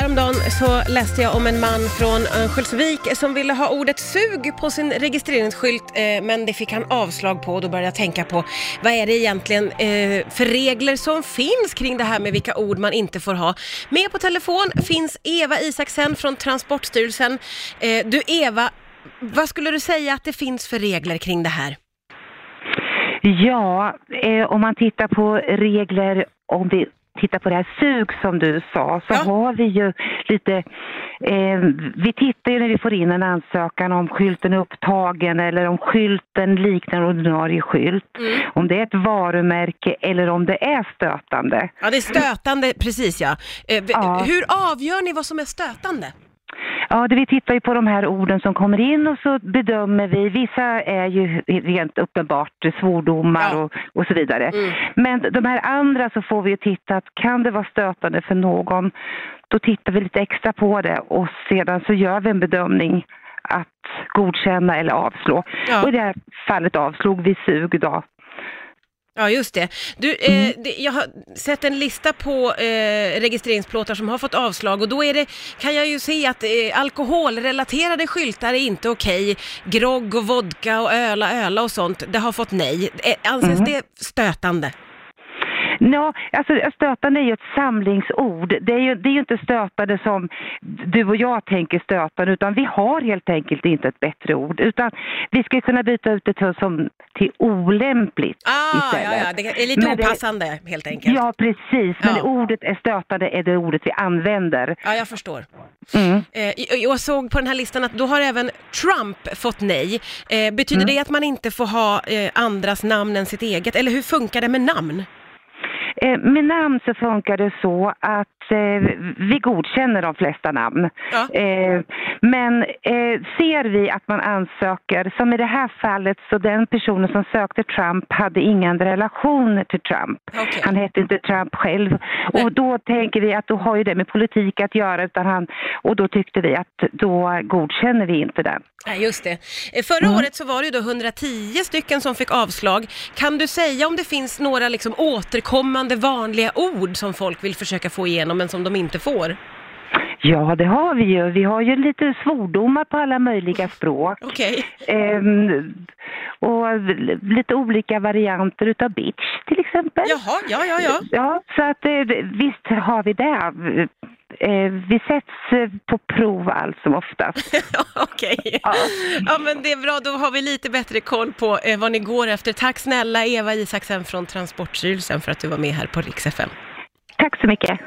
Häromdagen så läste jag om en man från Örnsköldsvik som ville ha ordet sug på sin registreringsskylt eh, men det fick han avslag på och då började jag tänka på vad är det egentligen eh, för regler som finns kring det här med vilka ord man inte får ha. Med på telefon finns Eva Isaksen från Transportstyrelsen. Eh, du Eva, vad skulle du säga att det finns för regler kring det här? Ja, eh, om man tittar på regler om vi tittar på det här sug som du sa så Ja. har vi ju lite, eh, vi tittar ju när vi får in en ansökan om skylten är upptagen eller om skylten liknar ordinarie skylt. Mm. Om det är ett varumärke eller om det är stötande. Ja, det är stötande, precis ja. Eh, Ja. Hur avgör ni vad som är stötande? Ja, det vi tittar ju på de här orden som kommer in och så bedömer vi, vissa är ju rent uppenbart svordomar Ja. och, och så vidare. Mm. Men de här andra så får vi ju titta att kan det vara stötande för någon, då tittar vi lite extra på det och sedan så gör vi en bedömning att godkänna eller avslå. Ja. Och i det här fallet avslog vi sug då. Ja, just det. Du, eh, det, jag har sett en lista på eh, registreringsplåtar som har fått avslag och då är det, kan jag ju se att eh, alkoholrelaterade skyltar är inte okej. Grogg och vodka och öla, öla och sånt, det har fått nej. Eh, anses det stötande? Ja, alltså stötande är ju ett samlingsord. Det är ju, det är ju inte stötande som du och jag tänker stötande, utan vi har helt enkelt inte ett bättre ord. Utan vi ska kunna byta ut det till, som, till olämpligt Ah, ja, istället. ja, det är lite Men det- opassande helt enkelt. Ja, precis. Men Ja. ordet är stötande är det ordet vi använder. Ja, jag förstår. Mm. Eh, jag- jag såg på den här listan att då har även Trump fått nej. Eh, betyder Mm. det att man inte får ha eh, andras namn än sitt eget? Eller hur funkar det med namn? Eh, med namn så funkar det så att eh, vi godkänner de flesta namn. Ja. Eh, men ser vi att man ansöker, som i det här fallet, så den personen som sökte Trump hade ingen relation till Trump. Okej. Han hette inte Trump själv. Nej. Och då tänker vi att då har ju det med politik att göra, utan han, och då tyckte vi att då godkänner vi inte den. Nej, just det. Förra Mm. året så var det ju då 110 stycken som fick avslag. Kan du säga om det finns några liksom återkommande vanliga ord som folk vill försöka få igenom men som de inte får? Ja, det har vi ju. Vi har ju lite svordomar på alla möjliga språk. Okej. Ehm, och lite olika varianter utav bitch till exempel. Jaha, ja, ja, ja. Ja, så att eh, visst har vi det. Eh, vi sätts eh, på prov allt som oftast. Okej. Ja. Ja, men det är bra. Då har vi lite bättre koll på eh, vad ni går efter. Tack snälla Eva Isaksen från Transportstyrelsen för att du var med här på Rix FM. Tack så mycket.